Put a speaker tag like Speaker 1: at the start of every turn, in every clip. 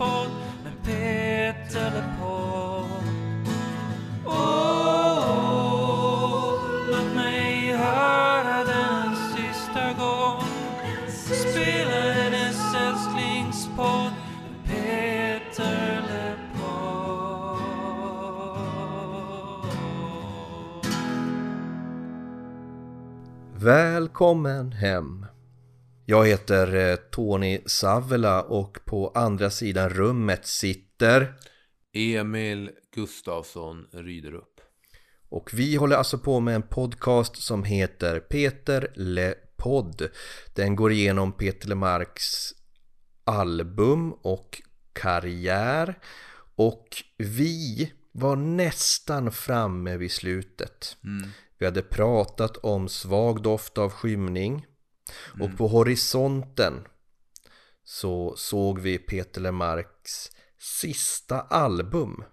Speaker 1: podd med Peter LePodd. Åh, låt mig höra den sista gång spela hennes älsklingspodd med Peter LePodd.
Speaker 2: Välkommen hem! Jag heter eh, Tony Savela och på andra sidan rummet sitter
Speaker 3: Emil Gustafsson Ryderup.
Speaker 2: och vi håller alltså på med en podcast som heter Peter Le Podd. Den går igenom Peter LeMarcs album och karriär och vi var nästan framme vid slutet. Vi hade pratat om svag doft av skymning och på horisonten så såg vi Peter LeMarcs sista album,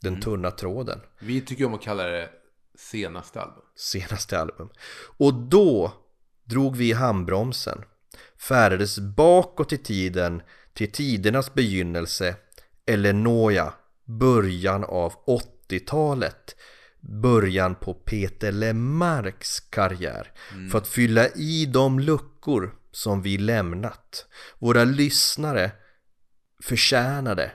Speaker 2: Den tunna tråden,
Speaker 3: Vi tycker om att kalla det senaste album.
Speaker 2: senaste album. Och då drog vi i handbromsen, färdades bakåt i tiden till tidernas begynnelse, eller nåja, början av 80-talet. Början på Peter LeMarcs karriär. För att fylla i de luckor som vi lämnat. Våra lyssnare förtjänade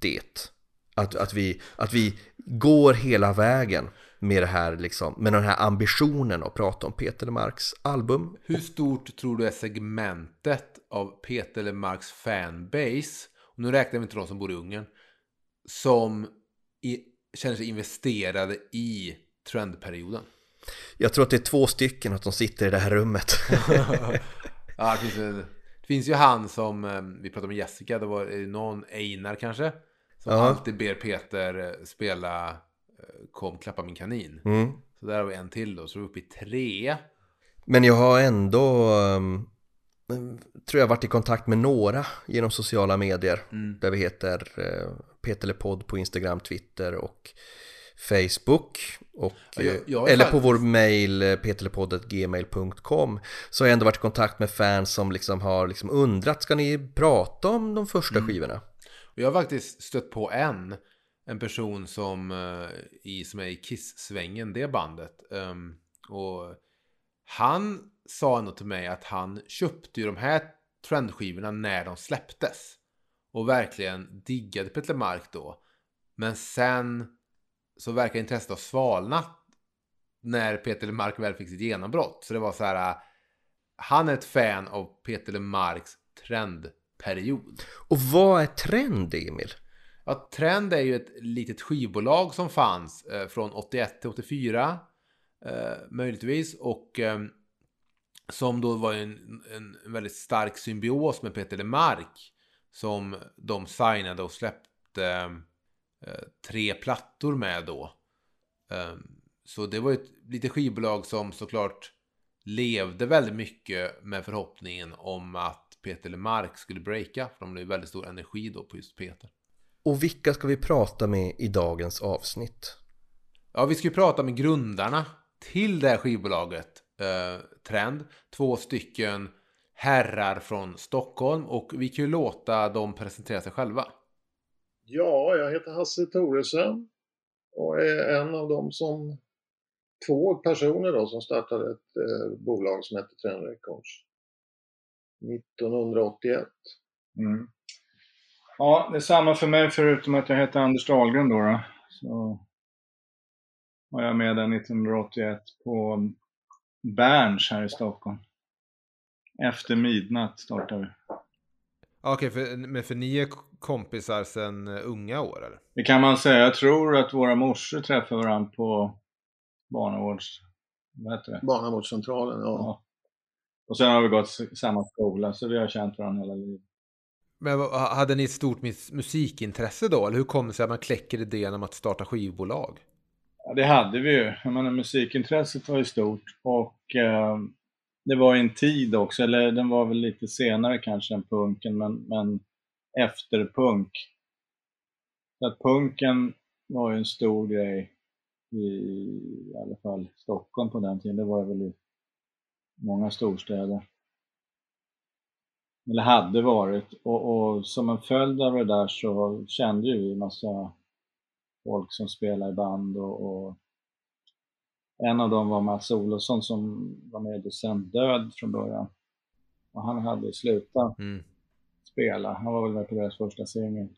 Speaker 2: det. Att, att, vi, att vi går hela vägen med det här liksom, med den här ambitionen att prata om Peter LeMarcs album.
Speaker 3: Hur stort tror du är segmentet av Peter LeMarcs fanbase? Och nu räknar vi inte de som bor i Ungern. Som i, känner sig investerade i trendperioden.
Speaker 2: Jag tror att det är två stycken att de sitter i det här rummet.
Speaker 3: Ja, det, finns, det finns ju han som, eh, vi pratade med Jessica, det var någon Einar kanske. Som
Speaker 2: Ja.
Speaker 3: alltid ber Peter eh, spela eh, Kom klappa min kanin.
Speaker 2: Mm.
Speaker 3: Så där har vi en till då, så är vi uppe i tre.
Speaker 2: Men jag har ändå, um, tror jag varit i kontakt med några genom sociala medier. Där vi heter uh, Peter LePodd på Instagram, Twitter och Facebook. Och,
Speaker 3: Ja, jag-
Speaker 2: eh,
Speaker 3: jag har
Speaker 2: eller på vår mail eh, peterlepoddet.gmail.com Så har jag ändå varit i kontakt med fans som liksom har liksom undrat, ska ni prata om de första skivorna?
Speaker 3: Och jag har faktiskt stött på en, en person som, eh, i, som är i Kiss-svängen, det bandet. Ehm, och han sa ändå till mig att han köpte ju de här trendskivorna när de släpptes. Och verkligen diggade Peter Mark då. Men sen så verkar intresset ha svalnat när Peter Mark väl fick sitt genombrott. Så det var så här, eh, han är ett fan av Peter Marks trendperiod.
Speaker 2: Och vad är trend, Emil?
Speaker 3: Ja, Trend är ju ett litet skivbolag som fanns eh, från 81 till 84 eh, möjligtvis och eh, som då var en, en, väldigt stark symbios med Peter LeMarc som de signade och släppte eh, tre plattor med då. Eh, så det var ett litet skivbolag som såklart levde väldigt mycket med förhoppningen om att Peter LeMarc skulle breaka för de blev väldigt stor energi då på just Peter.
Speaker 2: Och vilka ska vi prata med i dagens avsnitt?
Speaker 3: Ja, vi ska ju prata med grundarna till det här skivbolaget eh, Trend. Två stycken herrar från Stockholm och vi kan ju låta dem presentera sig själva.
Speaker 4: Ja, jag heter Hasse Thoresen och är en av dem som två personer då som startade ett eh, bolag som heter Trend Records 1981.
Speaker 5: Mm. Ja, det är samma för mig förutom att jag heter Anders Dahlgren då. då. Så var jag med där 1981 på Berns här i Stockholm. Efter midnatt startade vi.
Speaker 3: Okej, för, men för ni är kompisar sedan unga år eller?
Speaker 5: Det kan man säga. Jag tror att våra morsor träffade varandra på barnavårds... Vad heter det?
Speaker 4: Barnavårdscentralen, ja.
Speaker 5: Ja. Och sen har vi gått samma skola, så vi har känt varandra hela livet.
Speaker 3: Men vad- hade ni ett stort mus- musikintresse då? Eller hur kom det sig att man kläcker idén om att starta skivbolag?
Speaker 5: Ja, det hade vi ju. Jag menar, musikintresset var ju stort och eh, det var en tid också, eller den var väl lite senare kanske än punken, men, men efter punk. Så att punken var ju en stor grej i, i alla fall Stockholm på den tiden. Det var väl i många storstäder. eller hade varit. Och, och, som en följd av det där så kände ju vi massa folk som spelar i band och, och en av dem var Mats Olofsson som var med i Docent Död från början. Och han hade slutat mm. spela. Han var väl med på deras första singel.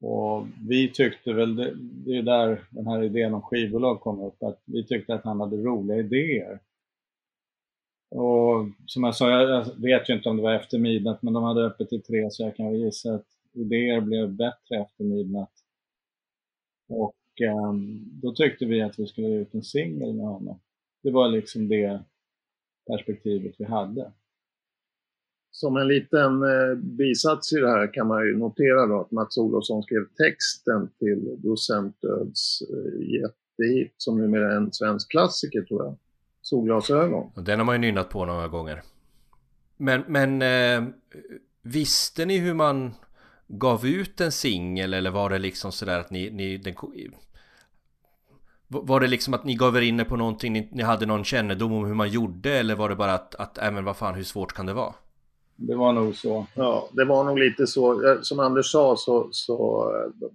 Speaker 5: Och vi tyckte väl, det, det är där den här idén om skivbolag kom upp, att vi tyckte att han hade roliga idéer. Och som jag sa, jag vet ju inte om det var efter midnatt, men de hade öppet till tre så jag kan gissa att idéer blev bättre efter midnatt. Och um, då tyckte vi att vi skulle ge ut en singel med honom. Det var liksom det perspektivet vi hade.
Speaker 4: Som en liten eh, bisats i det här kan man ju notera då att Mats Olofsson skrev texten till Docent Döds eh, jättehit som numera är en svensk klassiker tror jag. Solglasögon.
Speaker 2: Och den har man ju nynnat på några gånger. Men, men eh, visste ni hur man gav ut en singel eller var det liksom sådär att ni, ni den, var det liksom att ni gav er in på någonting, ni, ni, hade någon kännedom om hur man gjorde eller var det bara att, att äh, men vad fan hur svårt kan det vara?
Speaker 5: Det var nog så.
Speaker 4: Ja, det var nog lite så. Som Anders sa så, så eh,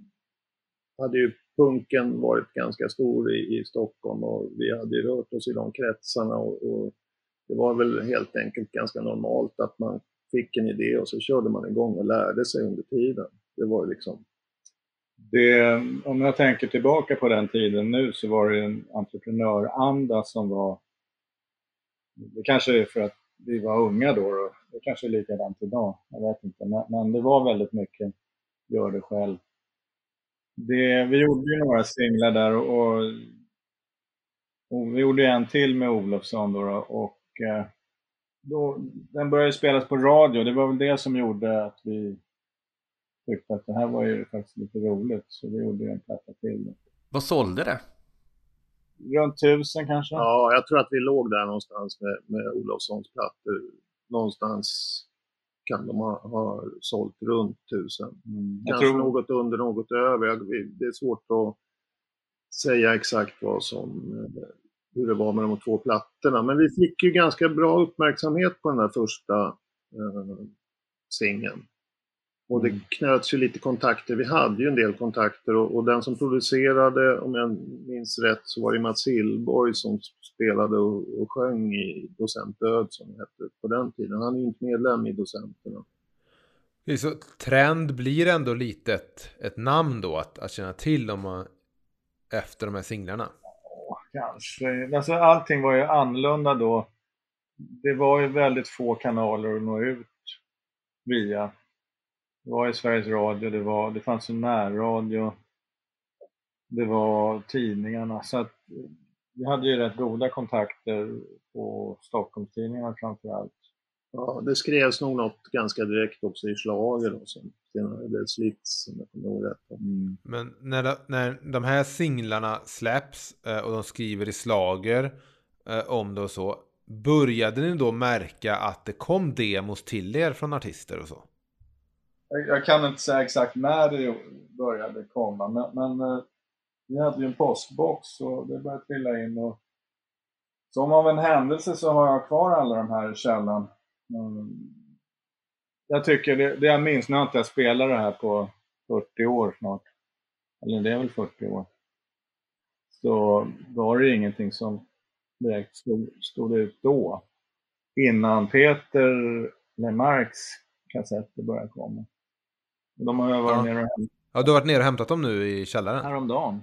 Speaker 4: hade ju punken varit ganska stor i, i Stockholm och vi hade ju rört oss i de kretsarna och, och, det var väl helt enkelt ganska normalt att man fick en idé och så körde man igång och lärde sig under tiden. Det var liksom...
Speaker 5: Det, om jag tänker tillbaka på den tiden nu så var det en entreprenöranda som var... Det kanske är för att vi var unga då, då. det kanske är likadant idag, jag vet inte. Men, men det var väldigt mycket gör det själv det, vi gjorde ju några singlar där och, och vi gjorde en till med Olofsson då, och eh, då, den började spelas på radio. Det var väl det som gjorde att vi tyckte att det här var ju faktiskt lite roligt. Så vi gjorde en platta till.
Speaker 2: Vad sålde det?
Speaker 5: Runt tusen kanske?
Speaker 4: Ja, jag tror att vi låg där någonstans med, med Olofssons plattor. Någonstans kan de ha, ha sålt runt tusen. Mm. Kanske tror... något under, något över. Det är svårt att säga exakt vad som, hur det var med de två plattorna. Men vi fick ju ganska bra uppmärksamhet på den här första eh, singeln. Och det mm. knöts ju lite kontakter. Vi hade ju en del kontakter och, och, den som producerade, om jag minns rätt, så var det Mats Hillborg som spelade och, och sjöng i Docent Död som det hette på den tiden. Han är ju inte medlem i Docenterna.
Speaker 3: Så trend blir ändå lite ett, ett namn då att, att känna till om man, efter de här singlarna?
Speaker 5: Ja, kanske. Alltså, allting var ju annorlunda då. Det var ju väldigt få kanaler att nå ut via. Det var i Sveriges Radio, det, var, det fanns en närradio, det var tidningarna. Så att vi hade ju rätt goda kontakter på Stockholmstidningarna framförallt.
Speaker 4: Ja, det skrevs nog något ganska direkt också i Schlager och sen senare blev Slits om jag kommer ihåg rätt.
Speaker 3: Mm. Men när, de, när de här singlarna släpps eh, och de skriver i Slager eh, om det och så, började ni då märka att det kom demos till er från artister och så?
Speaker 5: Jag, kan inte säga exakt när det började komma, men, men eh, vi hade ju en postbox och det började trilla in. Och som av en händelse så har jag kvar alla de här i källaren. Mm. Jag tycker, det, det jag minns, nu har inte jag spelat det här på 40 år snart. Eller det är väl 40 år. Så var det ingenting som direkt stod, stod ut då. Innan Peter Lemarks kassetter började komma. De har jag varit ja. nere och hämtat.
Speaker 3: Ja, du har varit nere och hämtat dem nu i källaren?
Speaker 5: Häromdagen.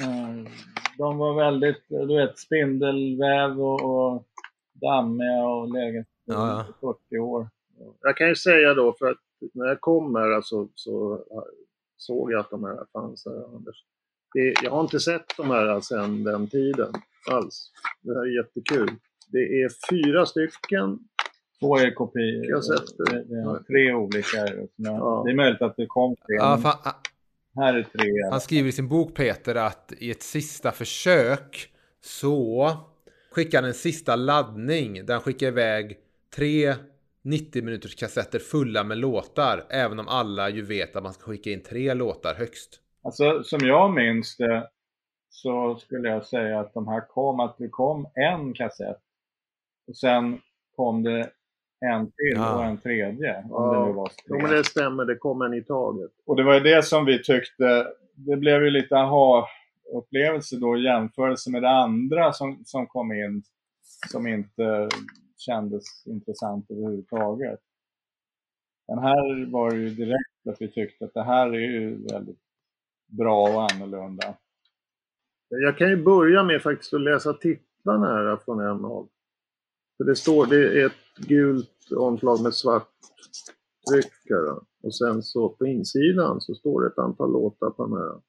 Speaker 5: Eh, de var väldigt, du vet, spindelväv och, och dammiga och legat ja, ja. 40 år.
Speaker 4: Jag kan ju säga då, för att när jag kom här alltså, så såg jag att de här fanns här, Anders. Det, jag har inte sett de här sedan den tiden alls. Det här är jättekul. Det är fyra stycken.
Speaker 5: Två är kopior. Det, det tre olika. Ja. Det är möjligt att det kom tre. Ja, fan, här är tre.
Speaker 3: Han skriver i sin bok Peter att i ett sista försök så skickar han en sista laddning där han skickar iväg tre 90 minuters kassetter fulla med låtar. Även om alla ju vet att man ska skicka in tre låtar högst.
Speaker 5: Alltså som jag minns det så skulle jag säga att de här kom, att det kom en kassett. Och sen kom det en till
Speaker 3: Ja.
Speaker 5: och en tredje. Om
Speaker 4: Ja.
Speaker 5: det nu var
Speaker 4: Jo, men det stämmer, det kom en i taget.
Speaker 5: Och det var ju det som vi tyckte, det blev ju lite aha-upplevelse då i jämförelse med det andra som, som kom in som inte kändes intressant överhuvudtaget. Den här var ju direkt att vi tyckte att det här är ju väldigt bra och annorlunda.
Speaker 4: Jag kan ju börja med faktiskt att läsa titlarna här från en av. För det står, det är ett gult omslag med svart tryck här. Och sen så på insidan så står det ett antal låtar på den här.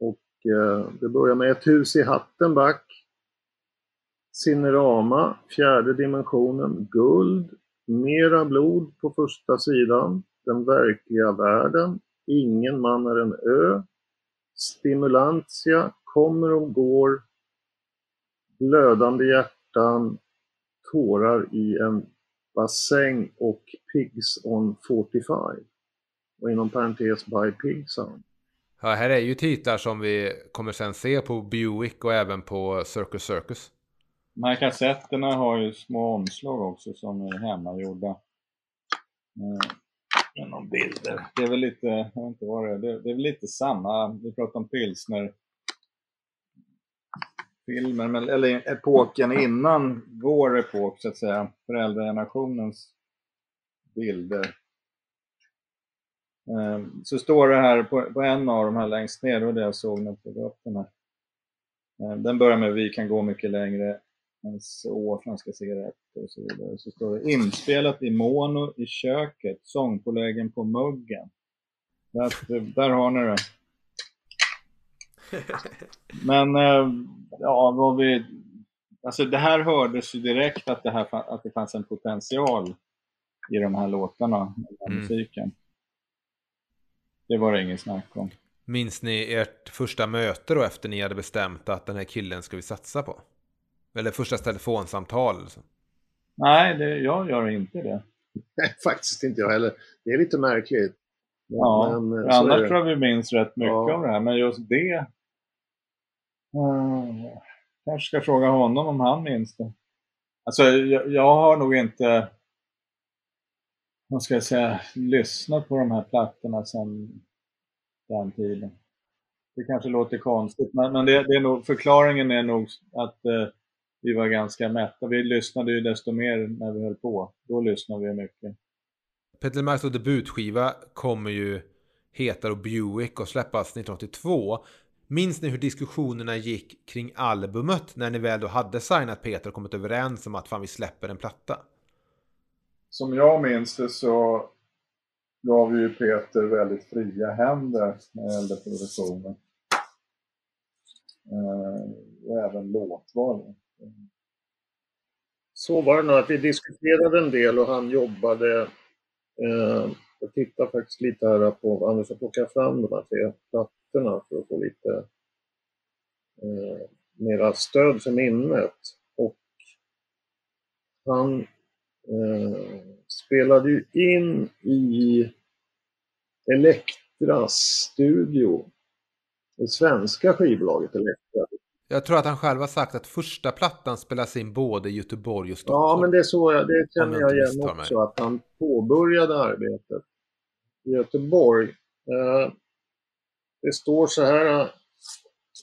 Speaker 4: Och eh, det börjar med Ett hus i Hattenback. Cinerama, fjärde dimensionen, Guld, Mera blod på första sidan, Den verkliga världen, Ingen man är en ö, Stimulantia, Kommer och går, Blödande hjärtan, Tårar i en bassäng och Pigs on 45. Och inom parentes by Pig Sound.
Speaker 3: Ja, här är ju titlar som vi kommer sen se på Buick och även på Circus Circus.
Speaker 5: De här kassetterna har ju små omslag också som är hemmagjorda. Eh, med någon bilder. Det är väl lite, jag vet inte vad det är, det, det är väl lite samma, vi pratar om pilsner filmer, men, eller epoken innan vår epok så att säga, föräldragenerationens bilder. Ehm, så står det här på, på en av de här längst ner, det var det jag såg när jag tog upp den här. Den börjar med Vi kan gå mycket längre än så, franska cigaretter och så vidare. Så står det inspelat i mono i köket, sångpåläggen på muggen. Där, där har ni det. Men eh, ja, vad vi... Alltså det här hördes ju direkt att det, här, att det fanns en potential i de här låtarna, i den här
Speaker 3: Mm.
Speaker 5: musiken. Det var det ingen snack om.
Speaker 3: Minns ni ert första möte då efter ni hade bestämt att den här killen ska vi satsa på? Eller första telefonsamtal? Liksom.
Speaker 5: Nej, det, jag gör inte det.
Speaker 4: Nej, faktiskt inte jag heller. Det är lite märkligt.
Speaker 5: Ja,
Speaker 4: men, är
Speaker 5: annars tror jag vi minns rätt mycket
Speaker 4: Ja.
Speaker 5: av det här, men just det... Eh, kanske ska fråga honom om han minns det. Alltså, jag, jag har nog inte, vad ska jag säga, lyssnat på de här plattorna sedan den tiden. Det kanske låter konstigt, men, men det, det är nog, förklaringen är nog att eh, vi var ganska mätta. Vi lyssnade ju desto mer när vi höll på. Då lyssnade vi mycket.
Speaker 3: Peter Marks debutskiva kommer ju heta och Buick och släppas 1982. Minns ni hur diskussionerna gick kring albumet när ni väl då hade signat Peter och kommit överens om att fan vi släpper en platta?
Speaker 5: Som jag minns det så gav ju Peter väldigt fria händer när det gällde produktionen. Eh, och även låtval.
Speaker 4: Så var det nog att vi diskuterade en del och han jobbade. Eh, jag tittar faktiskt lite här på, Anders har plockat fram de här tre plattorna för att få lite eh, mera stöd för minnet. Och han eh, spelade ju in i Elektras studio. Det svenska skivbolaget Elektra.
Speaker 3: Jag tror att han själv har sagt att första plattan spelas in både i Göteborg och Stockholm.
Speaker 4: Ja, men det så jag, det känner
Speaker 3: jag
Speaker 4: igen också, att han påbörjade arbetet i Göteborg. Eh, det står så här,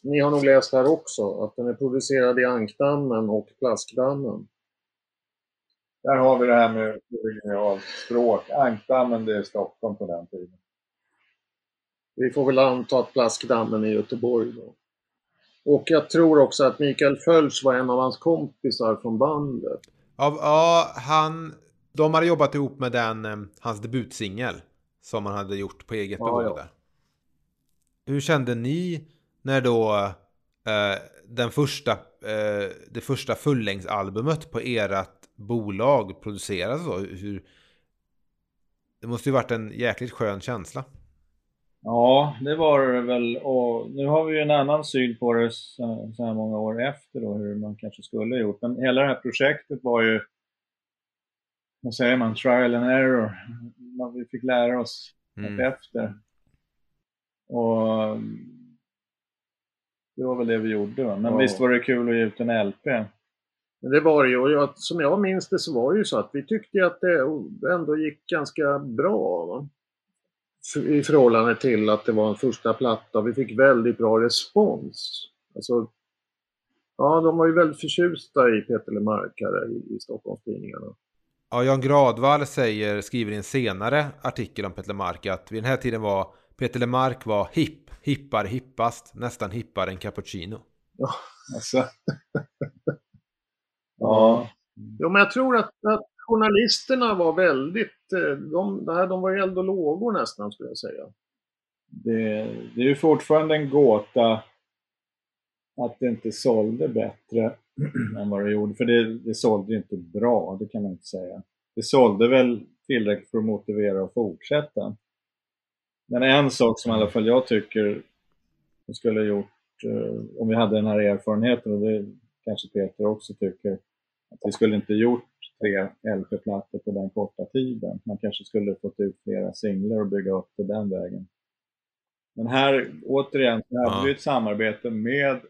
Speaker 4: ni har nog läst här också, att den är producerad i Ankdammen och Plaskdammen.
Speaker 5: Där har vi det här med språk. Ankdammen, det är Stockholm på den tiden.
Speaker 4: Vi får väl anta att Plaskdammen är Göteborg då. Och jag tror också att Mikael Fölsch var en av hans kompisar från bandet.
Speaker 3: Ja, ja, han... De hade jobbat ihop med den, eh, hans debutsingel. Som han hade gjort på eget
Speaker 4: Ja,
Speaker 3: bevåg
Speaker 4: ja.
Speaker 3: där. Hur kände ni när då eh, den första, eh, det första fullängdsalbumet på ert bolag producerades då? Hur, det måste ju varit en jäkligt skön känsla.
Speaker 5: Ja, det var det väl. Och nu har vi ju en annan syn på det så, här många år efter då, hur man kanske skulle ha gjort. Men hela det här projektet var ju, vad säger man, trial and error. Vi fick lära oss
Speaker 3: Mm.
Speaker 5: efter. Och mm, det var väl det vi gjorde. va. Men
Speaker 4: Ja.
Speaker 5: visst var det kul att ge ut en LP.
Speaker 4: Det var det ju, och jag, som jag minns det så var det ju så att vi tyckte att det ändå gick ganska bra. Va? I förhållande till att det var en första platta. Vi fick väldigt bra respons. Alltså, ja, de var ju väldigt förtjusta i Peter Lemark här i, i Stockholmstidningarna.
Speaker 3: Ja, Jan Gradvall säger, skriver i en senare artikel om Peter Lemark att vid den här tiden var Peter Lemark var hipp, hippar, hippast, nästan hippare än cappuccino.
Speaker 4: Ja,
Speaker 5: Alltså. ja.
Speaker 4: Jo, men jag tror att, att journalisterna var väldigt, eh, de, här, de var ju eld och lågor nästan skulle jag säga.
Speaker 5: Det, det är ju fortfarande en gåta att det inte sålde bättre än vad det gjorde. För det, det sålde inte bra, det kan man inte säga. Det sålde väl tillräckligt för att motivera att fortsätta. Men en sak som i alla fall jag tycker vi skulle ha gjort eh, om vi hade den här erfarenheten, och det kanske Peter också tycker, att vi skulle inte gjort tre LP-plattor på den korta tiden. Man kanske skulle fått ut flera singlar och bygga upp det den vägen. Men här, återigen, så hade
Speaker 3: Ja.
Speaker 5: vi ett samarbete med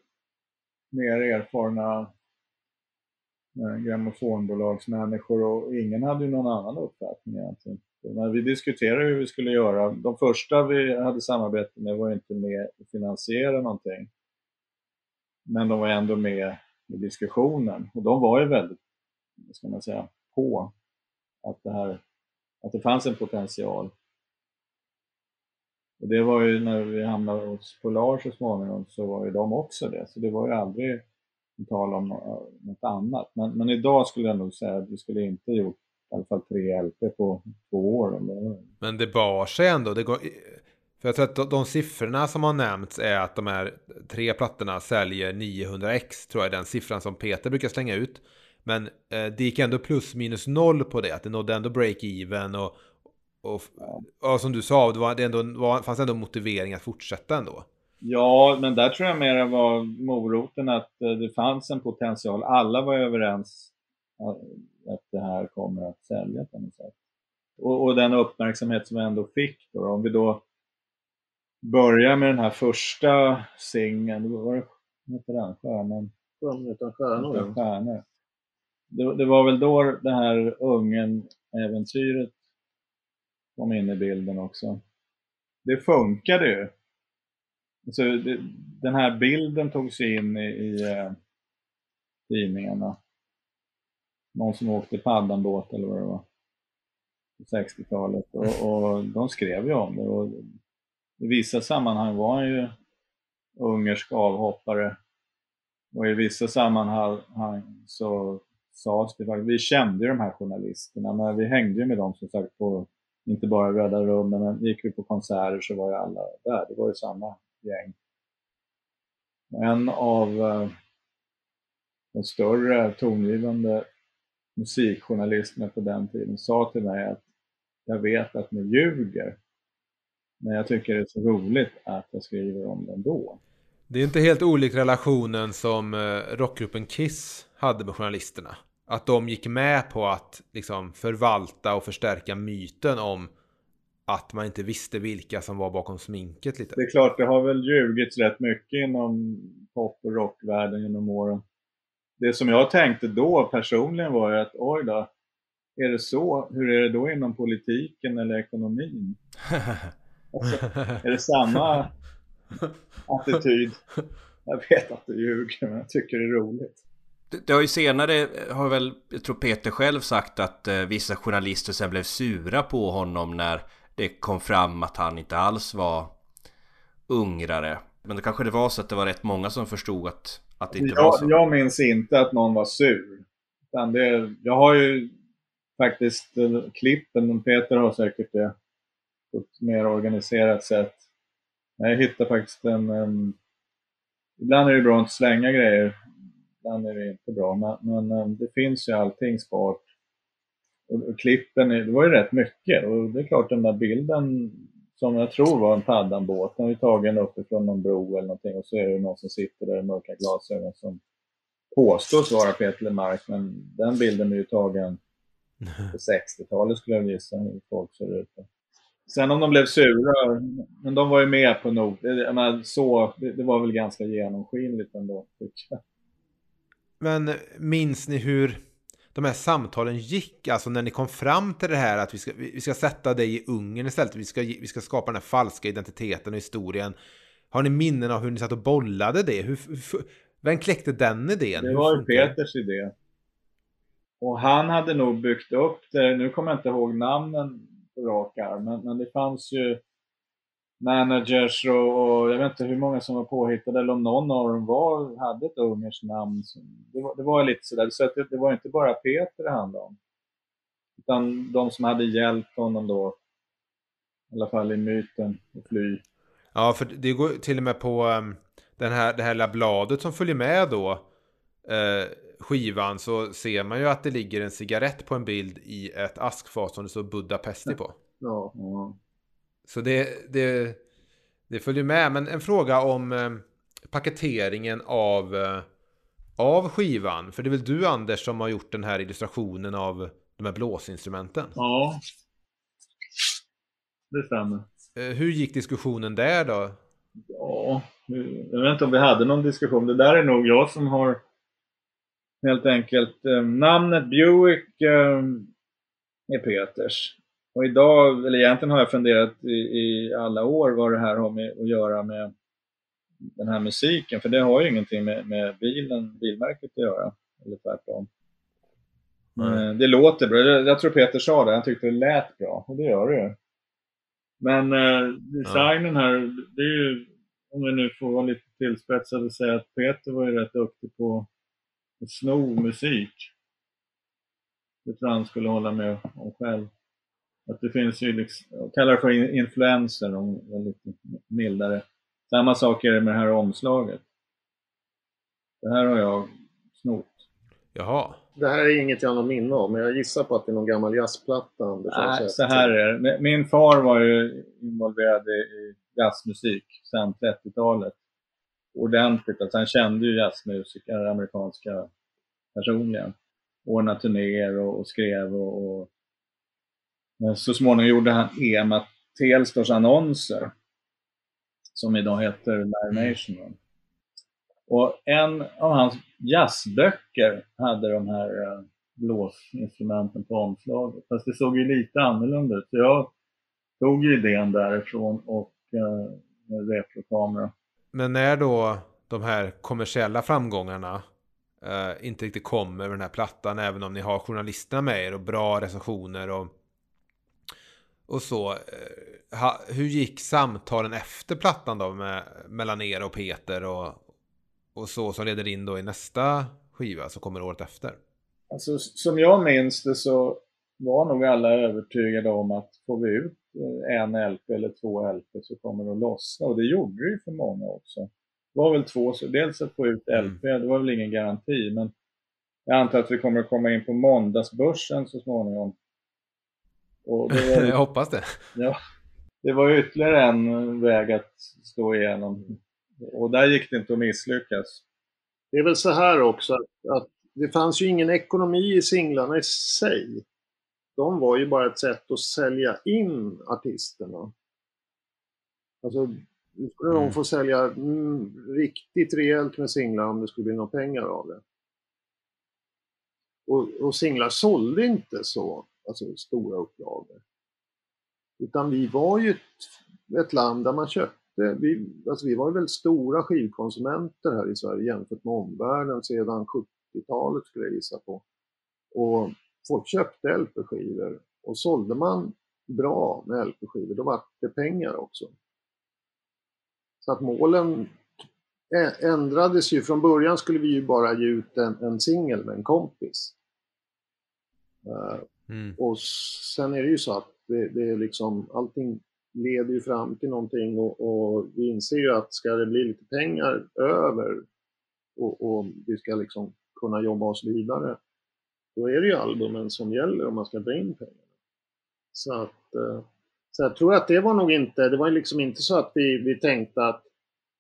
Speaker 5: mer erfarna eh, grammofonbolagsmänniskor och ingen hade ju någon annan uppfattning egentligen. När vi diskuterade hur vi skulle göra, de första vi hade samarbete med var ju inte med att finansiera någonting. Men de var ändå med i diskussionen och de var ju väldigt, vad ska man säga, på att det här, att det fanns en potential. Och det var ju när vi hamnade hos Polar så småningom så var ju de också det. Så det var ju aldrig tal om eh, något annat. Men, men idag skulle jag nog säga att vi skulle inte gjort i alla fall tre LP på två år.
Speaker 3: Men det bar sig ändå. Det går, för jag tror att de, de siffrorna som har nämnts är att de här tre plattorna säljer 900x, tror jag är den siffran som Peter brukar slänga ut. Men eh, det gick ändå plus minus noll på det, att det nådde ändå break-even och, och, och som du sa, det, var, det ändå, var, fanns ändå motivering att fortsätta ändå.
Speaker 5: Ja, men där tror jag mer var moroten att eh, det fanns en potential. Alla var överens att det här kommer att sälja på något sätt. Och, och den uppmärksamhet som vi ändå fick då, om vi då börjar med den här första singeln, vad var det, heter den? Stjärnan?
Speaker 4: Sjön utan stjärnor.
Speaker 5: Utan stjärnor. Det, det var väl då det här Ungern-äventyret kom in i bilden också. Det funkade ju. Så det, den här bilden togs in i, i eh, tidningarna. Någon som åkte paddanbåt eller vad det var. På 60-talet. Och, och de skrev ju om det. Och I vissa sammanhang var han ju ungersk avhoppare. Och i vissa sammanhang så sades det faktiskt, vi kände ju de här journalisterna, men vi hängde ju med dem som sagt på, inte bara Röda rummen, men gick vi på konserter så var ju alla där, det var ju samma gäng. En av eh, de större tongivande musikjournalisterna på den tiden sa till mig att jag vet att ni ljuger, men jag tycker det är så roligt att jag skriver om det ändå.
Speaker 3: Det är inte helt olik relationen som eh, rockgruppen Kiss hade med journalisterna. Att de gick med på att liksom förvalta och förstärka myten om att man inte visste vilka som var bakom sminket lite.
Speaker 5: Det är klart, det har väl ljugits rätt mycket inom pop och rockvärlden genom åren. Det som jag tänkte då personligen var ju att oj då, är det så? Hur är det då inom politiken eller ekonomin? Alltså, är det samma attityd? Jag vet att det ljuger, men jag tycker det är roligt.
Speaker 2: Det, det har ju senare, har väl, jag tror Peter själv sagt att eh, vissa journalister sen blev sura på honom när det kom fram att han inte alls var ungrare. Men det kanske det var så att det var rätt många som förstod att, att det inte var
Speaker 5: Jag,
Speaker 2: så.
Speaker 5: jag minns inte att någon var sur. Det, jag har ju faktiskt eh, klippen, Peter har säkert det på ett mer organiserat sätt. Jag hittar faktiskt en... en ibland är det bra att inte slänga grejer, ibland är det inte bra. Men, men eh, det finns ju allting sparat. Och, och klippen, det var ju rätt mycket. Och det är klart den där bilden som jag tror var en paddanbåt, den var tagen uppifrån någon bro eller någonting och så är det någon som sitter där i mörka glasögon som påstås vara Peter Lemark, men den bilden är ju tagen på 60-talet skulle jag gissa hur folk ser ut. Sen om de blev sura, men de var ju med på nog. Jag menar, så, det, det var väl ganska genomskinligt ändå.
Speaker 3: Men minns ni hur de här samtalen gick? Alltså när ni kom fram till det här att vi ska, vi ska sätta dig i Ungern istället. Vi ska, vi ska skapa den här falska identiteten och historien. Har ni minnen av hur ni satt och bollade det? Hur, hur, vem kläckte den idén?
Speaker 5: Det var Peters idé. Och han hade nog byggt upp det, nu kommer jag inte ihåg namnen på rak arm, men, men det fanns ju managers och, och, jag vet inte hur många som var påhittade eller om någon av dem var, hade ett ungerskt namn. Det var, det var lite sådär, så att det, det var inte bara Peter det handlade om. Utan de som hade hjälpt honom då, i alla fall i myten, att fly.
Speaker 3: Ja, för det går till och med på um, den här, det här lilla bladet som följer med då. Uh, skivan så ser man ju att det ligger en cigarett på en bild i ett askfat som det står Budapesti på.
Speaker 4: Ja. ja.
Speaker 3: Så det, det, det följer med. Men en fråga om eh, paketeringen av, eh, av skivan. För det är väl du Anders som har gjort den här illustrationen av de här blåsinstrumenten?
Speaker 5: Ja, det stämmer.
Speaker 3: Eh, hur gick diskussionen där då?
Speaker 5: Ja, jag vet inte om vi hade någon diskussion. Det där är nog jag som har helt enkelt namnet Buick är Peters. Och idag, eller egentligen har jag funderat i, i, alla år vad det här har med att göra med den här musiken, för det har ju ingenting med, med bilen, bilmärket att göra, eller tvärtom. Mm. Det låter bra, jag tror Peter sa det, han tyckte det lät bra, och det gör det ju. Men eh, designen här, det är ju, om vi nu får vara lite tillspetsade, säga att Peter var ju rätt duktig på att sno musik. Det tror han skulle hålla med om själv. Att det finns ju, liksom, jag kallar det för influenser om jag är lite mildare. Samma sak är det med det här omslaget. Det här har jag snott.
Speaker 3: Jaha.
Speaker 4: Det här är inget jag har minne av, men jag gissar på att det är någon gammal jazzplatta.
Speaker 5: Nej, så här är det. Min far var ju involverad i jazzmusik sedan 30-talet. Ordentligt. Alltså han kände ju jazzmusiker, amerikanska, personligen. Ordnade turnéer och, och skrev och, och så småningom gjorde han EMA Telstors annonser som idag heter Live Nation. Och en av hans jazzböcker hade de här eh, blåsinstrumenten på omslaget. Fast det såg ju lite annorlunda ut. Så jag tog idén därifrån och eh, reprokamera.
Speaker 3: Men när då de här kommersiella framgångarna eh, inte riktigt kommer med den här plattan, även om ni har journalisterna med er och bra recensioner och och så. Eh, ha, hur gick samtalen efter plattan då med, mellan er och Peter och, och så som leder in då i nästa skiva som kommer året efter?
Speaker 5: Alltså, som jag minns det så var nog alla övertygade om att får vi ut eh, en LP eller två LP så kommer det att lossna och det gjorde det ju för många också. Det var väl två, så dels att få ut LP, mm. det var väl ingen garanti men jag antar att vi kommer att komma in på måndagsbörsen så småningom
Speaker 3: var, jag hoppas det.
Speaker 5: Ja, det var ytterligare en väg att stå igenom. Och där gick det inte att misslyckas.
Speaker 4: Det är väl så här också att, att det fanns ju ingen ekonomi i singlarna i sig. De var ju bara ett sätt att sälja in artisterna. Alltså, nu skulle mm. de få sälja mm, riktigt rejält med singlar om det skulle bli några pengar av det. Och, och singlar sålde inte så alltså stora upplagor. Utan vi var ju ett, ett, land där man köpte, vi, alltså vi var ju väldigt stora skivkonsumenter här i Sverige jämfört med omvärlden sedan 70-talet skulle jag gissa på. Och folk köpte LP-skivor och sålde man bra med LP-skivor, då var det pengar också. Så att målen ändrades ju. Från början skulle vi ju bara ge ut en, en singel med en kompis. Eh, Mm. Och sen är det ju så att det, det, är liksom, allting leder ju fram till någonting och, och, vi inser ju att ska det bli lite pengar över och, och, vi ska liksom kunna jobba oss vidare, då är det ju albumen som gäller om man ska dra in pengarna. Så att eh, så jag tror att det var nog inte, det var liksom inte så att vi, vi tänkte att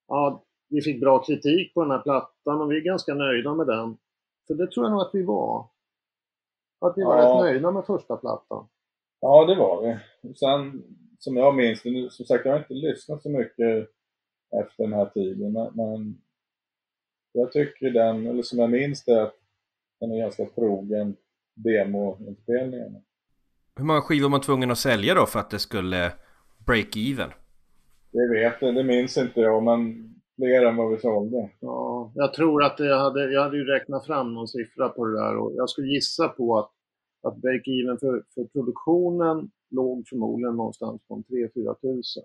Speaker 4: ja, vi fick bra kritik på den här plattan och vi är ganska nöjda med den. För det tror jag nog att vi var. Att ni var ja. rätt nöjda med första plattan.
Speaker 5: Ja, det var vi. Sen, som jag minns det, som sagt jag har inte lyssnat så mycket efter den här tiden, men Jag tycker den, eller som jag minns det, att den är ganska trogen demoinspelningen.
Speaker 2: Hur många skivor var man tvungen att sälja då för att det skulle break even?
Speaker 5: Det vet jag, det minns inte jag, men fler än vad vi sålde.
Speaker 4: Ja, jag tror att jag hade, jag hade ju räknat fram någon siffra på det där och jag skulle gissa på att, att break-even för, för produktionen låg förmodligen någonstans på 3-4 tusen.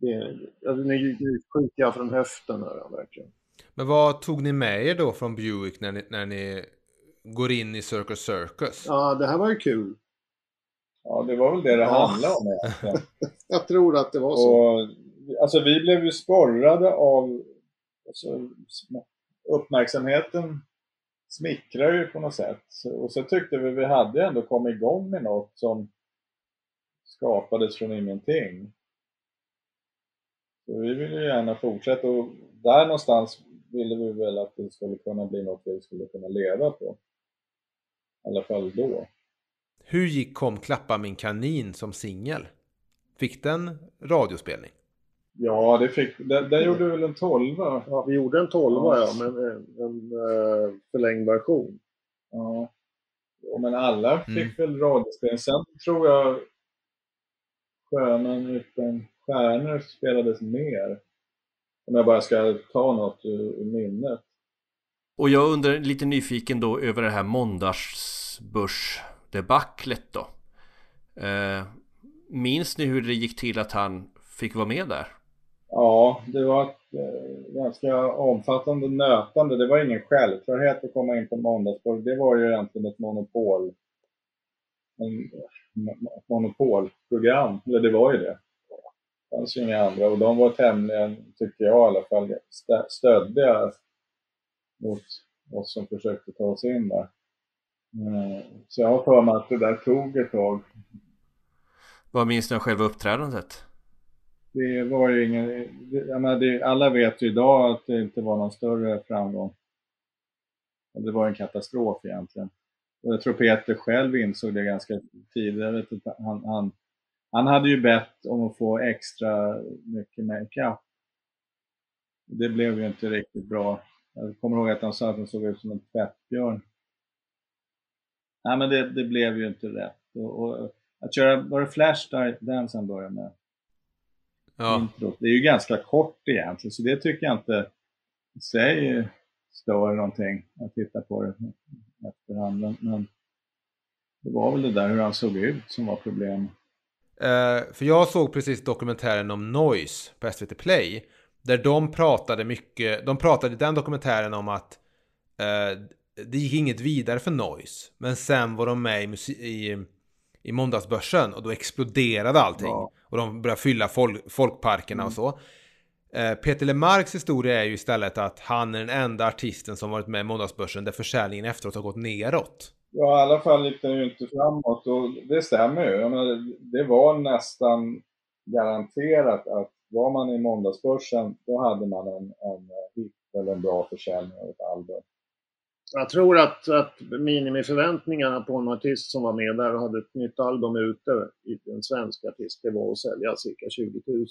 Speaker 4: Det, alltså, nu, nu skjuter jag från höften här verkligen.
Speaker 3: Men vad tog ni med er då från Buick när ni, när ni går in i Circus Circus?
Speaker 4: Ja, det här var ju kul.
Speaker 5: Ja, det var väl det det
Speaker 4: Ja.
Speaker 5: handlade om egentligen.
Speaker 4: Jag tror att det var så.
Speaker 5: Och, alltså vi blev ju sporrade av alltså, uppmärksamheten smickrar ju på något sätt. Och så tyckte vi vi hade ändå kommit igång med något som skapades från ingenting. Så vi ville ju gärna fortsätta och där någonstans ville vi väl att det skulle kunna bli något vi skulle kunna leva på. I alla fall då.
Speaker 3: Hur gick Kom klappa min kanin som singel? Fick den radiospelning?
Speaker 5: Ja, det fick, där, där gjorde vi väl en tolva.
Speaker 4: Ja, vi gjorde en 12 ja, men en, en eh, förlängd version.
Speaker 5: Ja. Ja, Men alla fick
Speaker 3: Mm.
Speaker 5: väl radiospel. Sen tror jag Sjöman utan stjärnor spelades mer. Om jag bara ska ta något ur, ur minnet.
Speaker 2: Och jag undrar lite nyfiken då över det här måndagsbörsdebaclet då. Eh, minns ni hur det gick till att han fick vara med där?
Speaker 5: Ja, det var ett eh, ganska omfattande nötande. Det var ingen självklarhet att komma in på måndagsspår. Det var ju egentligen ett monopol. En, monopolprogram, eller det var ju det. Det fanns ju inga andra och de var tämligen, tycker jag i alla fall, stöddiga mot oss som försökte ta oss in där. Eh, så jag har för mig att det där tog ett tag.
Speaker 2: Vad minns du av själva uppträdandet?
Speaker 5: Det var ju ingen, jag menar, det, alla vet ju idag att det inte var någon större framgång. Det var en katastrof egentligen. Och jag tror Peter själv insåg det ganska tidigt. Jag vet inte, han, han, han hade ju bett om att få extra mycket makeup. Det blev ju inte riktigt bra. Jag kommer ihåg att han sa att han såg ut som en tvättbjörn. Nej men det, det blev ju inte rätt. Och, och att köra, var det Flashdance han började med?
Speaker 3: Ja,
Speaker 5: introt. Det är ju ganska kort egentligen, så det tycker jag inte i sig stör någonting att titta på det efterhand. Men, det var väl det där hur han såg ut som var problemet.
Speaker 3: Eh, för jag såg precis dokumentären om Noise på SVT Play. Där de pratade mycket, de pratade i den dokumentären om att eh, det gick inget vidare för Noise. Men sen var de med i, i, i måndagsbörsen och då exploderade allting.
Speaker 5: Ja.
Speaker 3: Och de började fylla fol- folkparkerna och så. Eh, Peter Lemarks historia är ju istället att han är den enda artisten som varit med i måndagsbörsen där försäljningen efteråt har gått neråt.
Speaker 5: Ja, i alla fall gick den ju inte framåt och det stämmer ju. Menar, det var nästan garanterat att var man i måndagsbörsen, då hade man en, en hit eller en bra försäljning av ett album.
Speaker 4: Jag tror att, att minimiförväntningarna på en artist som var med där och hade ett nytt album ute, i- en svensk artist, det var att sälja cirka 20 000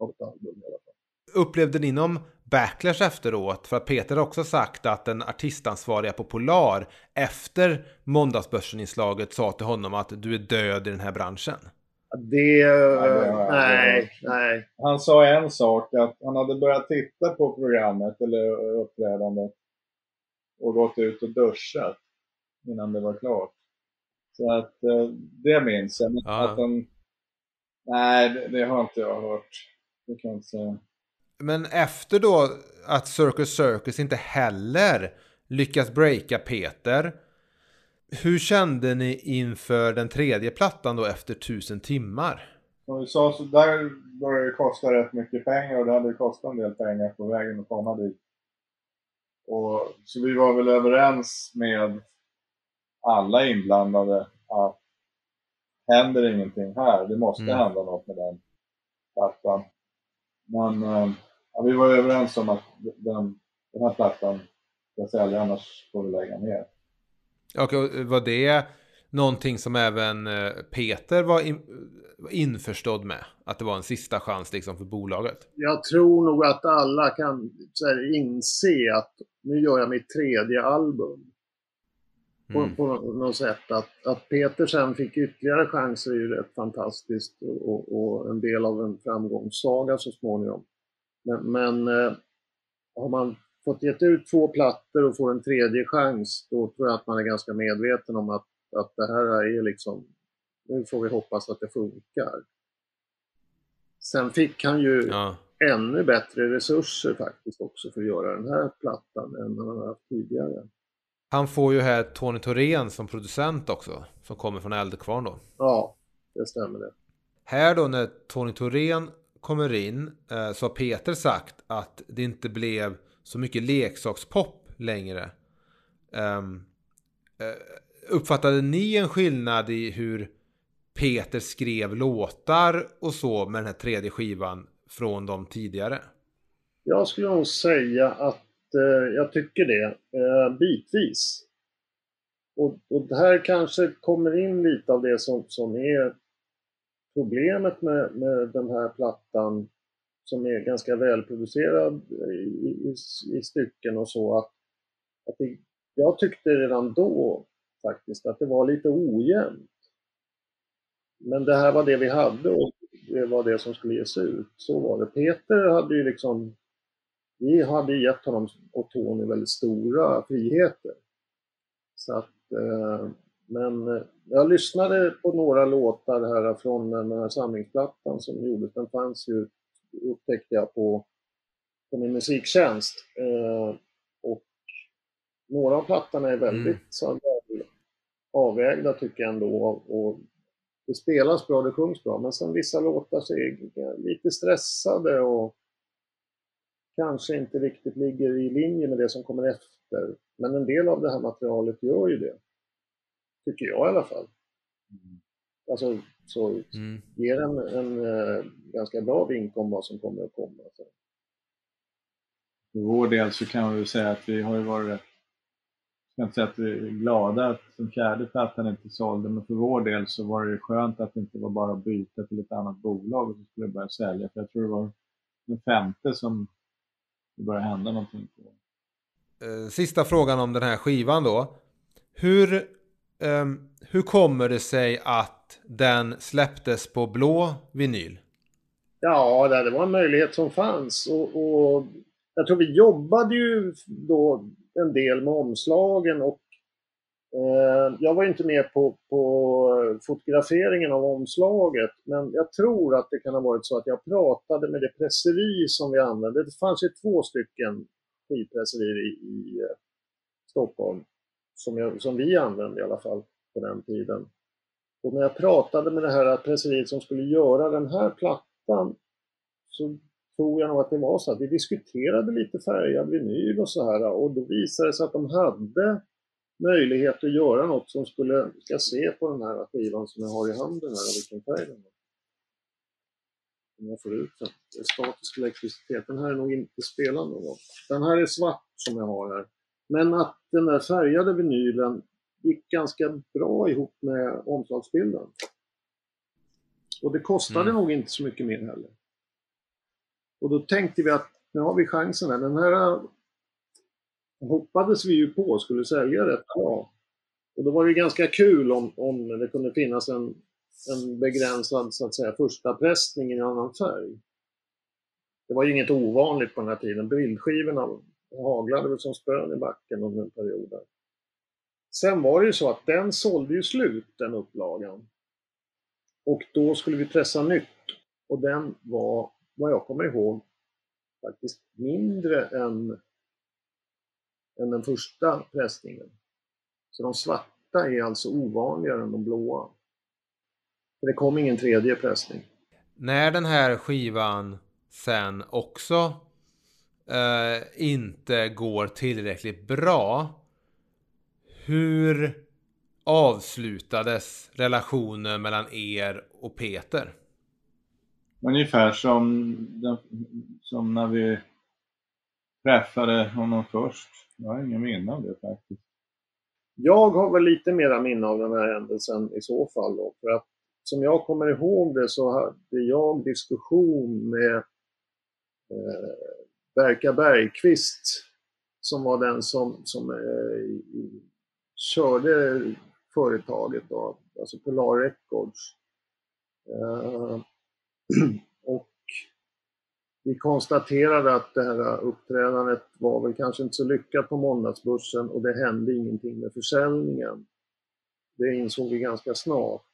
Speaker 4: av ett album i alla fall.
Speaker 3: Upplevde ni någon backlash efteråt? För att Peter har också sagt att den artistansvariga på Polar efter måndagsbörsen-inslaget sa till honom att du är död i den här branschen.
Speaker 4: Det...
Speaker 5: har jag
Speaker 4: nej, nej.
Speaker 5: Han sa en sak, att han hade börjat titta på programmet eller uppträdandet och gått ut och duschat innan det var klart. Så att eh, det minns jag.
Speaker 3: Ja.
Speaker 5: Att de, nej, det, det har inte jag hört. Det kan jag inte säga.
Speaker 3: Men efter då att Circus Circus inte heller lyckas breaka Peter. Hur kände ni inför den tredje plattan då efter tusen timmar?
Speaker 5: Som vi sa, så där började det kosta rätt mycket pengar och det hade kostat en del pengar på vägen att komma dit. Och, så vi var väl överens med alla inblandade att händer ingenting här, det måste
Speaker 3: Mm.
Speaker 5: hända något med den plattan. Men eh, ja, vi var överens om att den, den här plattan ska sälja, annars får vi lägga ner.
Speaker 3: Och var det någonting som även eh, Peter var in, införstådd med. Att det var en sista chans liksom för bolaget.
Speaker 4: Jag tror nog att alla kan här, inse att nu gör jag mitt tredje album. På,
Speaker 3: Mm.
Speaker 4: på något sätt. Att, att Peter sen fick ytterligare chanser är ju rätt fantastiskt och, och en del av en framgångssaga så småningom. Men, men eh, har man fått gett ut två plattor och får en tredje chans, då tror jag att man är ganska medveten om att, att det här är liksom, nu får vi hoppas att det funkar. Sen fick han ju
Speaker 3: Ja.
Speaker 4: ännu bättre resurser faktiskt också för att göra den här plattan än han har haft tidigare.
Speaker 3: Han får ju här Tony Thorén som producent också. Som kommer från Eldkvarn då.
Speaker 4: Ja, det stämmer det.
Speaker 3: Här då när Tony Thorén kommer in eh, så har Peter sagt att det inte blev så mycket leksakspop längre. Uppfattade ni en skillnad i hur Peter skrev låtar och så med den här tredje skivan från de tidigare?
Speaker 4: Jag skulle nog säga att eh, jag tycker det, eh, bitvis. Och, och det här kanske kommer in lite av det som, som är problemet med, med den här plattan som är ganska välproducerad i, i, i stycken och så. Att, att det, jag tyckte redan då faktiskt att det var lite ojämnt. Men det här var det vi hade och det var det som skulle ges ut. Så var det. Peter hade ju liksom vi hade gett honom och Tony väldigt stora friheter. Så att, eh, men eh, jag lyssnade på några låtar här från den här samlingsplattan som gjordes. Den fanns ju, upptäckte jag, på, på min musiktjänst. Eh, och några av plattorna är väldigt
Speaker 3: Mm.
Speaker 4: Avvägda tycker jag ändå. Och det spelas bra, det sjungs bra. Men sen vissa låtar så är lite stressade och kanske inte riktigt ligger i linje med det som kommer efter. Men en del av det här materialet gör ju det. Tycker jag i alla fall. Alltså, så
Speaker 3: Mm.
Speaker 4: ger en, en eh, ganska bra vink om vad som kommer att komma. Så.
Speaker 5: För vår del så kan vi väl säga att vi har ju varit rätt, jag ska inte säga att vi är glada att den fjärde plattan inte sålde, men för vår del så var det skönt att det inte var bara att byta till ett annat bolag och så skulle börja sälja. För jag tror det var den femte som det började hända någonting på.
Speaker 3: Eh, Sista frågan om den här skivan då. Hur, ehm, hur kommer det sig att den släpptes på blå vinyl?
Speaker 4: Ja, det det var en möjlighet som fanns. Och, och jag tror vi jobbade ju då en del med omslagen och eh, jag var inte med på, på fotograferingen av omslaget men jag tror att det kan ha varit så att jag pratade med det presseri som vi använde. Det fanns ju två stycken skivpresserier i, i eh, Stockholm som, jag, som vi använde i alla fall på den tiden. Och när jag pratade med det här presseriet som skulle göra den här plattan så tror jag nog att det var så att vi diskuterade lite färgad vinyl och så här och då visade det sig att de hade möjlighet att göra något som skulle, ska se på den här skivan som jag har i handen här, vilken färg den var. Om jag får ut den. Det är statisk elektricitet. Den här är nog inte spelad någon gång. Den här är svart som jag har här. Men att den där färgade vinylen gick ganska bra ihop med omslagsbilden. Och det kostade
Speaker 3: Mm.
Speaker 4: nog inte så mycket mer heller. Och då tänkte vi att nu har vi chansen här. Den här äh, hoppades vi ju på skulle sälja rätt bra. Och då var det ganska kul om, om det kunde finnas en, en begränsad så att säga, första pressning i en annan färg. Det var ju inget ovanligt på den här tiden. Bildskivorna haglade väl som spön i backen under en period. Där. Sen var det ju så att den sålde ju slut, den upplagan. Och då skulle vi pressa nytt. Och den var, vad jag kommer ihåg, faktiskt mindre än, än den första pressningen. Så de svarta är alltså ovanligare än de blåa. För det kom ingen tredje pressning.
Speaker 3: När den här skivan sen också eh, inte går tillräckligt bra. Hur avslutades relationen mellan er och Peter?
Speaker 5: Ungefär som, den, som när vi träffade honom först. Jag har inga minne av det faktiskt.
Speaker 4: Jag har väl lite mera minne av den här händelsen i så fall. Då, för att som jag kommer ihåg det så hade jag diskussion med eh, Berka Bergqvist som var den som, som eh, körde företaget då, alltså Polar Records. Eh, och vi konstaterade att det här uppträdandet var väl kanske inte så lyckat på måndagsbörsen och det hände ingenting med försäljningen. Det insåg vi ganska snart.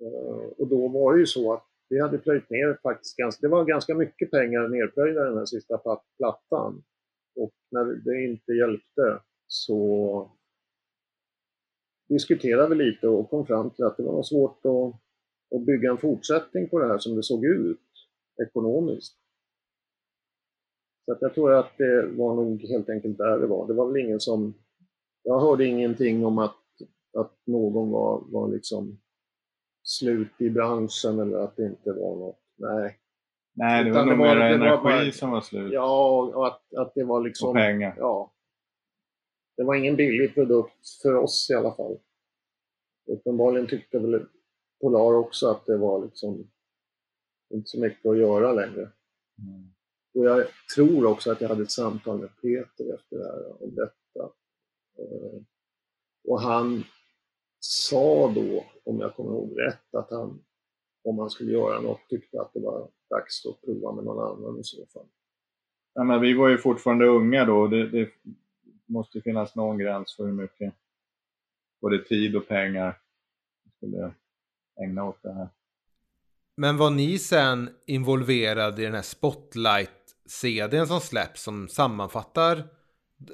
Speaker 4: Eh, och då var det ju så att vi hade plöjt ner faktiskt ganska, det var ganska mycket pengar nerplöjda i den här sista plattan. Och när det inte hjälpte så diskuterade vi lite och kom fram till att det var svårt att, att bygga en fortsättning på det här som det såg ut ekonomiskt. Så att jag tror att det var nog helt enkelt där det var. Det var väl ingen som... Jag hörde ingenting om att, att någon var, var liksom slut i branschen eller att det inte var något. Nej.
Speaker 5: Nej, det var nog mer energi bara, som var slut.
Speaker 4: Ja, och att, att det var liksom...
Speaker 5: Och pengar.
Speaker 4: Ja. Det var ingen billig produkt för oss i alla fall. Uppenbarligen tyckte väl Polar också att det var liksom inte så mycket att göra längre. Mm. Och jag tror också att jag hade ett samtal med Peter efter det här om detta. Eh, och han sa då, om jag kommer ihåg rätt, att han, om han skulle göra något, tyckte att det var dags att prova med någon annan i så fall.
Speaker 5: Ja, men vi var ju fortfarande unga då. Det, det måste finnas någon gräns för hur mycket både tid och pengar skulle ägna åt det här.
Speaker 3: Men var ni sen involverade i den här Spotlight-CDn som släpps som sammanfattar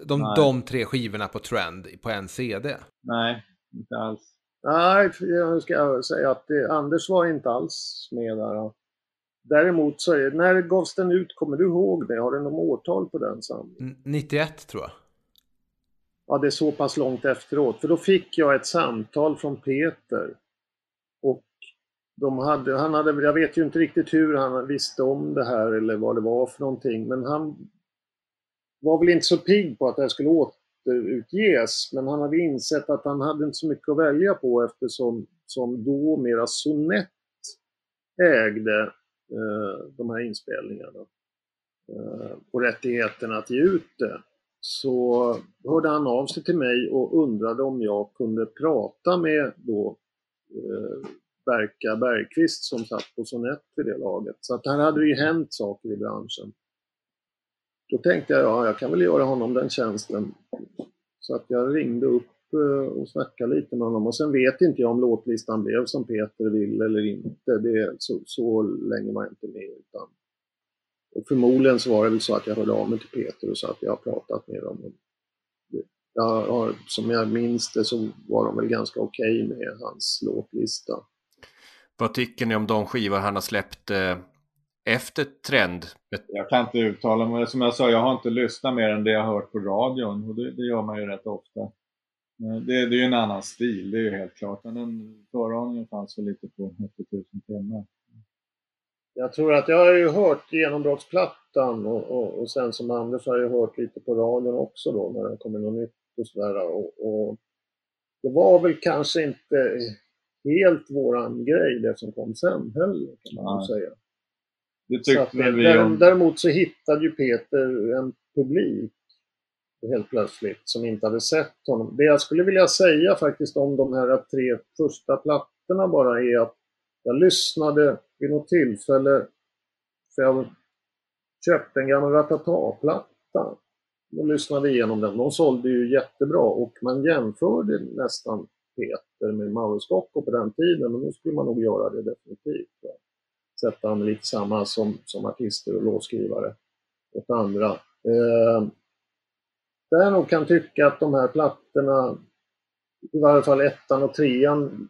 Speaker 3: de, de tre skivorna på Trend på en CD?
Speaker 5: Nej, inte alls.
Speaker 4: Nej, jag ska säga att det, Anders var inte alls med där. Däremot så är när gavs den ut? Kommer du ihåg det? Har du något årtal på den
Speaker 3: samlingen? 91 tror jag.
Speaker 4: Ja, det är så pass långt efteråt. För då fick jag ett samtal från Peter. De hade, han hade, jag vet ju inte riktigt hur han visste om det här eller vad det var för någonting, men han var väl inte så pigg på att det här skulle återutges, men han hade insett att han hade inte så mycket att välja på eftersom som då mera Sonett ägde eh, de här inspelningarna eh, och rättigheten att ge ut det. Så hörde han av sig till mig och undrade om jag kunde prata med då eh, Berka Bergqvist som satt på Sonett vid det laget. Så att här hade det ju hänt saker i branschen. Då tänkte jag, ja, jag kan väl göra honom den tjänsten. Så att jag ringde upp eh, och snackade lite med honom. Och sen vet inte jag om låtlistan blev som Peter vill eller inte. Det, så, så länge var jag inte med. Utan, och förmodligen så var det väl så att jag hörde av mig till Peter och sa att jag har pratat med dem. Jag har, som jag minns det så var de väl ganska okej okay med hans låtlista.
Speaker 2: Vad tycker ni om de skivor han har släppt eh, efter Trend?
Speaker 5: Jag kan inte uttala mig. Som jag sa, jag har inte lyssnat mer än det jag har hört på radion. Och det, det gör man ju rätt ofta. Eh, det, det är ju en annan stil, det är ju helt klart. Men den föraningen fanns väl lite på 90 000 timmar.
Speaker 4: Jag tror att jag har ju hört genombrottsplattan och, och, och sen som Anders har jag hört lite på radion också då när det kommer något nytt och sådär. Och, och det var väl kanske inte helt våran grej det som kom sen heller kan man ja. säga.
Speaker 5: Det tyckte
Speaker 4: att,
Speaker 5: vi om...
Speaker 4: Däremot så hittade ju Peter en publik helt plötsligt som inte hade sett honom. Det jag skulle vilja säga faktiskt om de här tre första plattorna bara är att jag lyssnade vid något tillfälle, för jag köpte en gammal Ratata-platta och lyssnade igenom den. De sålde ju jättebra och man jämförde nästan Peter med Mauro Scocco på den tiden och nu skulle man nog göra det definitivt. Ja. Sätta honom lite samma som, som artister och låtskrivare åt andra. Eh, där jag nog kan tycka att de här plattorna, i varje fall ettan och trean,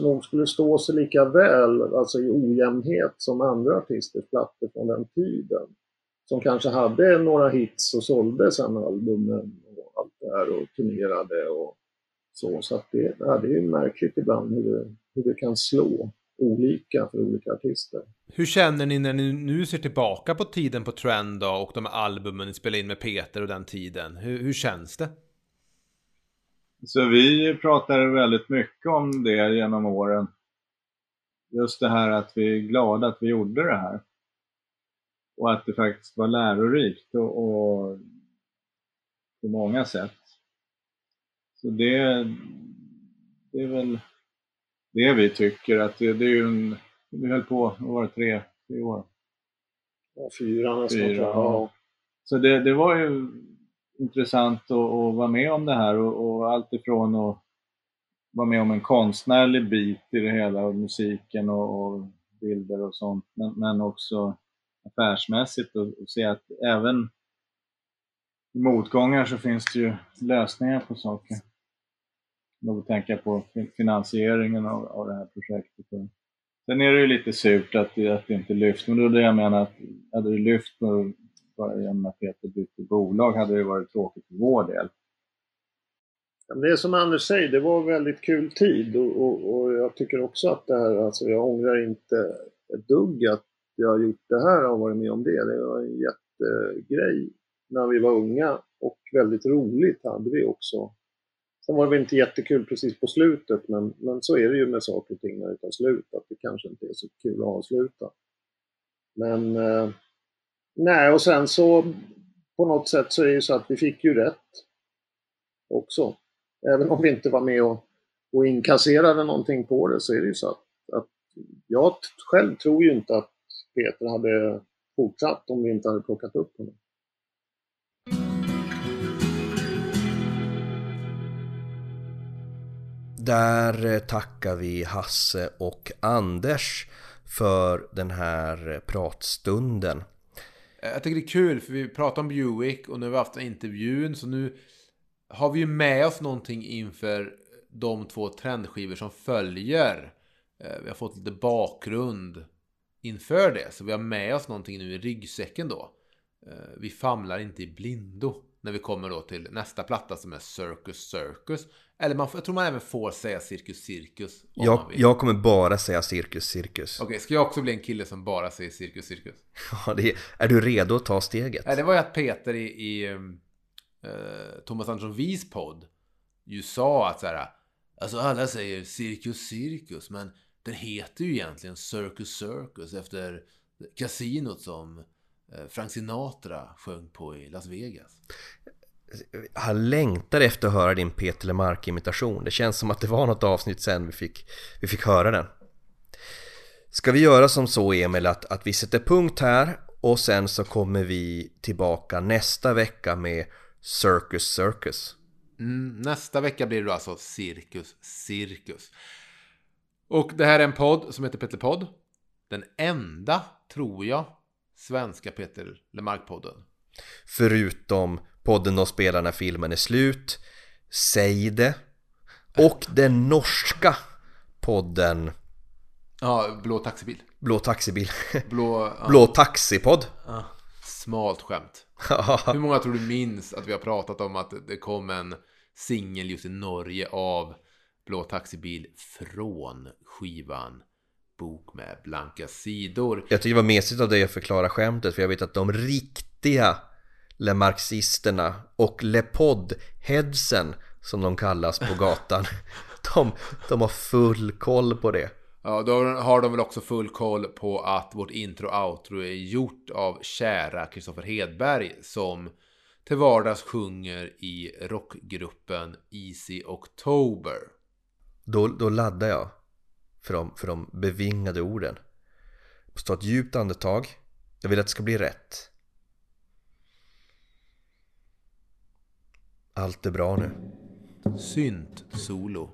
Speaker 4: nog skulle stå sig lika väl, alltså i ojämnhet, som andra artisters plattor från den tiden. Som kanske hade några hits och sålde sen albumen och allt det här och turnerade och så, så att det, ja, det är märkligt ibland hur det, hur det kan slå olika för olika artister.
Speaker 3: Hur känner ni när ni nu ser tillbaka på tiden på Trend då, och de albumen ni spelade in med Peter och den tiden? Hur, hur känns det?
Speaker 5: Så vi pratade väldigt mycket om det genom åren. Just det här att vi är glada att vi gjorde det här. Och att det faktiskt var lärorikt och, och på många sätt. Så det, det är väl det vi tycker att det, det är ju en, vi höll på, vad var det, tre, tre år?
Speaker 4: Ja, fyra nästan.
Speaker 5: Fyra,
Speaker 4: tror jag.
Speaker 5: ja. Så det, det var ju intressant att, att vara med om det här och, och allt ifrån att vara med om en konstnärlig bit i det hela, och musiken och, och bilder och sånt, men, men också affärsmässigt och, och se att även i motgångar så finns det ju lösningar på saker. Nog tänka på finansieringen av, av det här projektet. Sen är det ju lite surt att det, att det inte lyft, men då är det jag menar att hade det lyft på, bara genom att Peter bytte bolag hade det varit tråkigt för vår del.
Speaker 4: Det är som Anders säger, det var en väldigt kul tid och, och, och jag tycker också att det här, alltså jag ångrar inte ett dugg att jag har gjort det här och varit med om det. Det var en jättegrej när vi var unga och väldigt roligt hade vi också. Sen var det väl inte jättekul precis på slutet men, men så är det ju med saker och ting när det tar slut, att det kanske inte är så kul att avsluta. Men eh, nej, och sen så på något sätt så är det ju så att vi fick ju rätt också. Även om vi inte var med och, och inkasserade någonting på det så är det ju så att, att jag själv tror ju inte att Peter hade fortsatt om vi inte hade plockat upp honom.
Speaker 2: Där eh, tackar vi Hasse och Anders för den här eh, pratstunden.
Speaker 3: Eh, jag tycker det är kul för vi pratar om Buick och nu har vi haft intervjun så nu har vi ju med oss någonting inför de två trendskivor som följer. Vi har fått lite bakgrund inför det så vi har med oss någonting nu i ryggsäcken då. Vi famlar inte i blindo när vi kommer då till nästa platta som är Circus Circus. Eller man, jag tror man även får säga Cirkus Cirkus.
Speaker 2: Jag, jag kommer bara säga cirkus, cirkus.
Speaker 3: Okej, ska jag också bli en kille som bara säger Cirkus Cirkus?
Speaker 2: Ja, det, är du redo att ta steget?
Speaker 3: Nej, det var ju att Peter i, i eh, Thomas Andersson Vis podd ju sa att så här, alltså alla säger Cirkus Cirkus, men den heter ju egentligen Circus Circus efter kasinot som eh, Frank Sinatra sjöng på i Las Vegas.
Speaker 2: Jag längtar efter att höra din Peter Lemark-imitation. Det känns som att det var något avsnitt sen vi fick, vi fick höra den. Ska vi göra som så Emil att, att vi sätter punkt här och sen så kommer vi tillbaka nästa vecka med Circus Circus.
Speaker 3: Mm, nästa vecka blir det alltså Cirkus Cirkus. Och det här är en podd som heter Peter Podd. Den enda, tror jag, svenska Peter Lemark-podden.
Speaker 2: Förutom podden och spelar när filmen är slut, Säg det och den norska podden
Speaker 3: Ja, Blå taxibil.
Speaker 2: Blå taxibil,
Speaker 3: Blå... Ja,
Speaker 2: Blå taxipodd.
Speaker 3: ja, smalt skämt. Hur många tror du minns att vi har pratat om att det kom en singel just i Norge av Blå taxibil från skivan Bok med blanka sidor.
Speaker 2: Jag tycker det var mesigt av dig att förklara skämtet för jag vet att de riktiga Lemarxisterna och Lepod-headsen som de kallas på gatan de, de har full koll på det.
Speaker 3: Ja, då har de väl också full koll på att vårt intro och outro är gjort av kära Kristoffer Hedberg som till vardags sjunger i rockgruppen Easy October.
Speaker 2: Då, då laddar jag för de, för de bevingade orden. Jag måste ta ett djupt andetag. Jag vill att det ska bli rätt. Allt är bra nu.
Speaker 3: Synt solo.